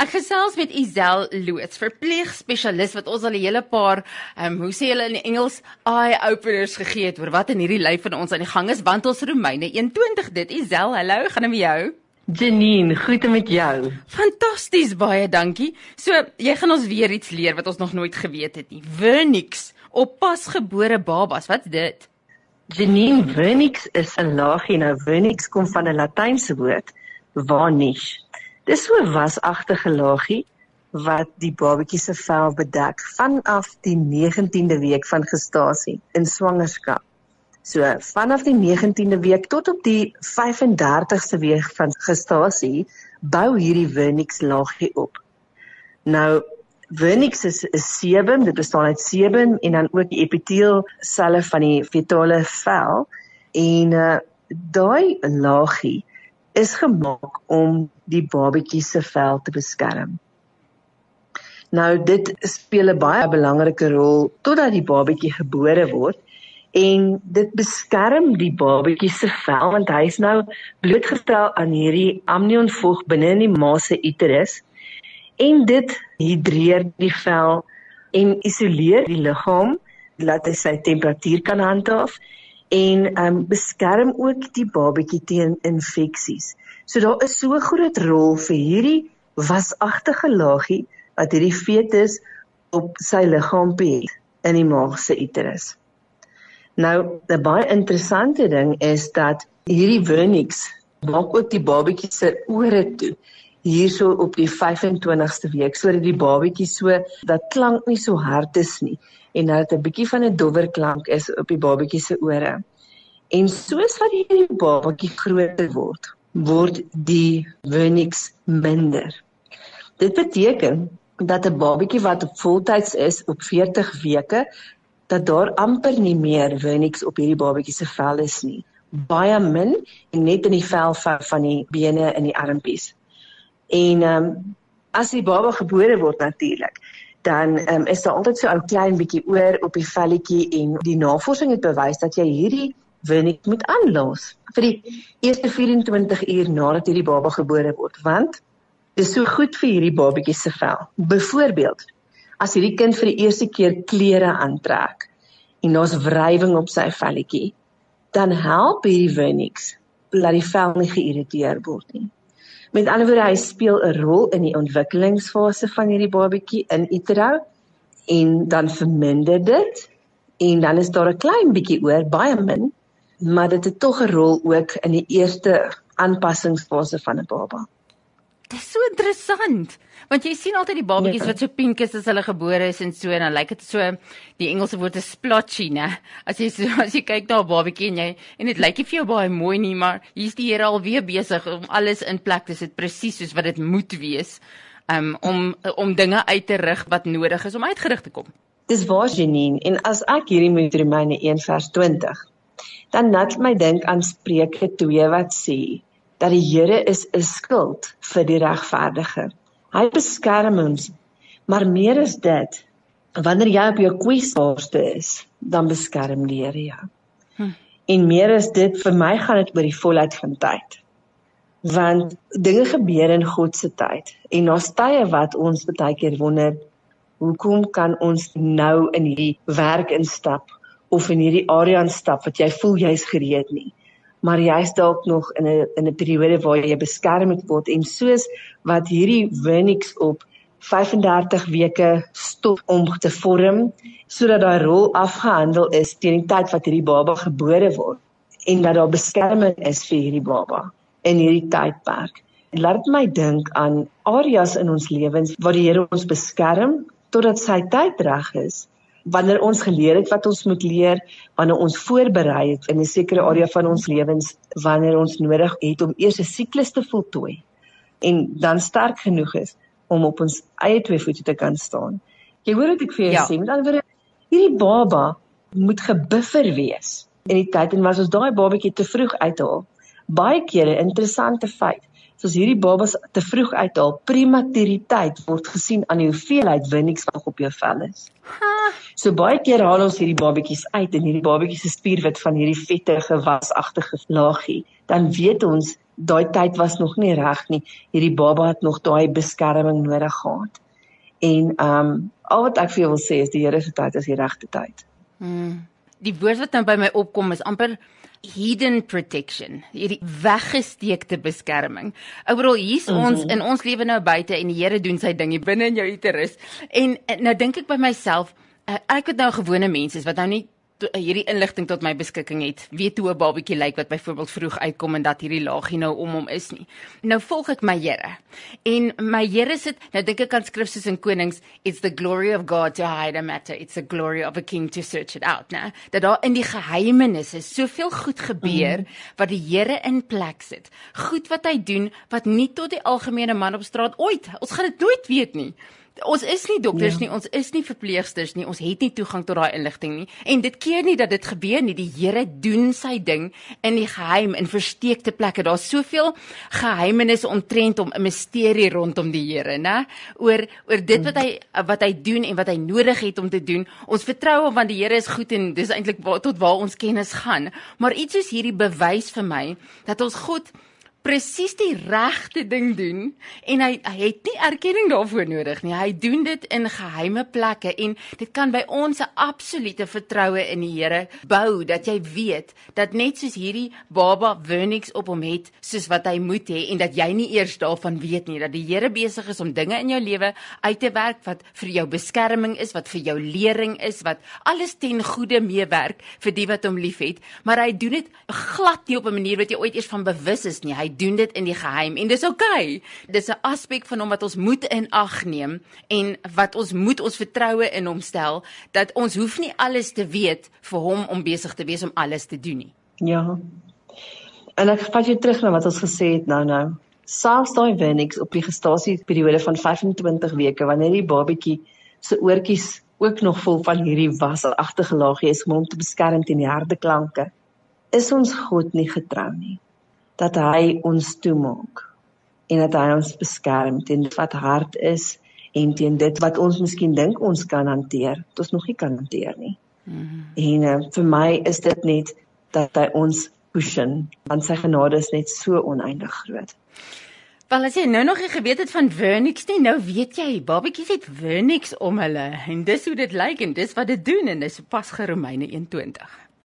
Ek gesels met Isel Loots, verpleegspesialis wat ons al 'n hele paar, ehm um, hoe sê hulle in Engels, eye openers gegee het oor wat in hierdie lyf van ons aan die gang is, want ons Romeine 21 dit. Isel, hallo, gaan dit met jou? Janine, groete met jou. Fantasties, baie dankie. So, jy gaan ons weer iets leer wat ons nog nooit geweet het nie. Vernix op pasgebore babas, wat's dit? Janine, vernix is 'n laagie nou. Vernix kom van 'n Latynse woord, varnish Dis so 'n wasagtige laagie wat die babatjie se vel bedek vanaf die 19de week van gestasie in swangerskap. So vanaf die 19de week tot op die 35ste week van gestasie bou hierdie vernix laagie op. Nou vernix is 'n sebum, dit bestaan uit sebum en dan ook die epiteel selle van die fetale vel en uh, daai laagie is gemaak om die babatjie se vel te beskerm. Nou dit speel 'n baie belangrike rol totdat die babatjie gebore word en dit beskerm die babatjie se vel want hy is nou blootgestel aan hierdie amnionvog binne in die ma se uterus en dit hidreer die vel en isoleer die liggaam laat hy sy temperatuur kan handhaaf en um beskerm ook die babatjie teen infeksies. So daar is so 'n groot rol vir hierdie wasagtige laagie wat hierdie fetus op sy liggaam het in die maag se uterus. Nou, 'n baie interessante ding is dat hierdie vernix maak ook die babatjie se ore toe hierso op die 25ste week sodat die babatjie so dat klank nie so hard is nie en dat dit 'n bietjie van 'n dowwer klank is op die babatjie se ore. En soos wat hierdie babatjie groter word, word die vernix minder. Dit beteken dat 'n babatjie wat op voltyds is op 40 weke, dat daar amper nie meer vernix op hierdie babatjie se vel is nie. Baie min en net in die vel van die bene en die armpies. En ehm um, as die baba gebore word natuurlik, dan um, is daar altyd so 'n klein bietjie oor op die velletjie en die navorsing het bewys dat jy hierdie winiek moet aanlos vir die eerste 24 uur nadat hierdie baba gebore word want dit is so goed vir hierdie babatjie se vel. Byvoorbeeld, as hierdie kind vir die eerste keer klere aantrek en daar's wrywing op sy velletjie, dan help hierdie winieks laat die vel nie geïrriteer word nie. Met ander woorde, hy speel 'n rol in die ontwikkelingsfase van hierdie babatjie in utero en dan verminder dit en dan is daar 'n klein bietjie oor, baie min, maar dit het tog 'n rol ook in die eerste aanpassingsfase van 'n baba. Dis so interessant. Want jy sien altyd die babatjies ja. wat so pink is as hulle gebore is en so en dan lyk dit so die Engelse woord is splotchy, né? As jy so as jy kyk na 'n babatjie en jy en dit lyk nie vir jou baie mooi nie, maar hier's die Here al weer besig om alles in plek te sit presies soos wat dit moet wees. Um, om om dinge uit te rig wat nodig is om uitgerig te kom. Dis waar Janine en as ek hierdie met Romeine 1 vers 20 dan net my dink aan Spreuke 2 wat sê dat die Here is 'n skild vir die regverdige. Hy beskerm ons. Maar meer is dit, wanneer jy op jou kwesbaarste is, dan beskerm die Here jou. Hm. En meer is dit vir my gaan dit oor die volheid van tyd. Want dinge gebeur in God se tyd en daar's tye wat ons baie keer wonder hoekom kan ons nou in hierdie werk instap of in hierdie area instap wat jy voel jy's gereed nie maar jy's dalk nog in 'n in 'n periode waar jy beskerm moet word en soos wat hierdie Winix op 35 weke stop om te vorm sodat daai rol afgehandel is teen die tyd wat hierdie baba gebore word en dat daar beskerming is vir hierdie baba in hierdie tydperk. Laat my dink aan areas in ons lewens waar die Here ons beskerm totdat sy tyd reg is wanneer ons geleer het wat ons moet leer, wanneer ons voorberei het in 'n sekere area van ons lewens, wanneer ons nodig het om eers 'n siklus te voltooi en dan sterk genoeg is om op ons eie twee voete te kan staan. Jy hoor wat ek vir jou ja. sê, met ander woorde, hierdie baba moet gebuffer wees in die tyd en was ons daai babatjie te vroeg uithaal. Baie kere interessante feit soos hierdie babas te vroeg uithaal, prematuriteit word gesien aan die hoeveelheid winiks wat op jou vel is. So baie keer haal ons hierdie babatjies uit en hierdie babatjies se spierwit van hierdie vettige wasagtige laagie, dan weet ons daai tyd was nog nie reg nie. Hierdie baba het nog daai beskerming nodig gehad. En ehm um, al wat ek vir jou wil sê is die Here se tyd is die regte tyd. Hmm. Die woord wat nou by my opkom is amper hidden protection, hierdie weggesteekte beskerming. Bedoel hier's mm -hmm. ons in ons lewe nou buite en die Here doen sy ding hier binne in jou uterus. En nou dink ek by myself, uh, ek het nou gewone mense wat nou nie hierdie inligting tot my beskikking het. Weet hoe 'n babatjie lyk wat byvoorbeeld vroeg uitkom en dat hierdie laagie nou om hom is nie. Nou volg ek my Here. En my Here sit, nou dink ek aan skrifte in Konings, it's the glory of God to hide a matter. It's the glory of a king to search it out, né? Dat daar in die geheimenisse soveel goed gebeur mm. wat die Here in plek sit. Goed wat hy doen wat nie tot die algemene man op straat ooit, ons gaan dit nooit weet nie ons is nie dokters ja. nie, ons is nie verpleegsters nie, ons het nie toegang tot daai inligting nie. En dit keer nie dat dit gebeur nie. Die Here doen sy ding in die geheim in versteekte plekke. Daar's soveel geheimenisse omtrent om 'n misterie rondom die Here, né? Oor oor dit wat hy wat hy doen en wat hy nodig het om te doen. Ons vertrou hom want die Here is goed en dis eintlik tot waar ons kennis gaan. Maar iets soos hierdie bewys vir my dat ons God presies die regte ding doen en hy, hy het nie erkenning daarvoor nodig nie. Hy doen dit in geheime plekke en dit kan by ons 'n absolute vertroue in die Here bou dat jy weet dat net soos hierdie baba Vernix op hom het soos wat hy moet hê en dat jy nie eers daarvan weet nie dat die Here besig is om dinge in jou lewe uit te werk wat vir jou beskerming is, wat vir jou lering is, wat alles ten goeie meewerk vir die wat hom liefhet, maar hy doen dit glad nie op 'n manier wat jy ooit eers van bewus is nie. Hy doen dit in die geheim en dis oukei. Okay. Dis 'n aspek van hom wat ons moet in ag neem en wat ons moet ons vertroue in hom stel dat ons hoef nie alles te weet vir hom om besig te wees om alles te doen nie. Ja. En ek vat jou terug na wat ons gesê het nou nou. Selfs daai Venix op die gestasieperiode van 25 weke wanneer die babatjie se oortjies ook nog vol van hierdie wasagtige laagie is om hom te beskerm teen die harde klanke. Is ons God nie getrou nie? Dat hy ons toemaak en dat hy ons beskerm teen wat hard is en teen dit wat ons miskien dink ons kan hanteer, wat ons nog nie kan hanteer nie. Mm -hmm. En uh, vir my is dit net dat hy ons pushen, want sy genade is net so oneindig groot. Wel as jy nou nog nie geweet het van Vernix nie, nou weet jy, babatjies het Vernix om hulle en dis hoe dit lyk en dis wat dit doen en dis pas Romeine 21.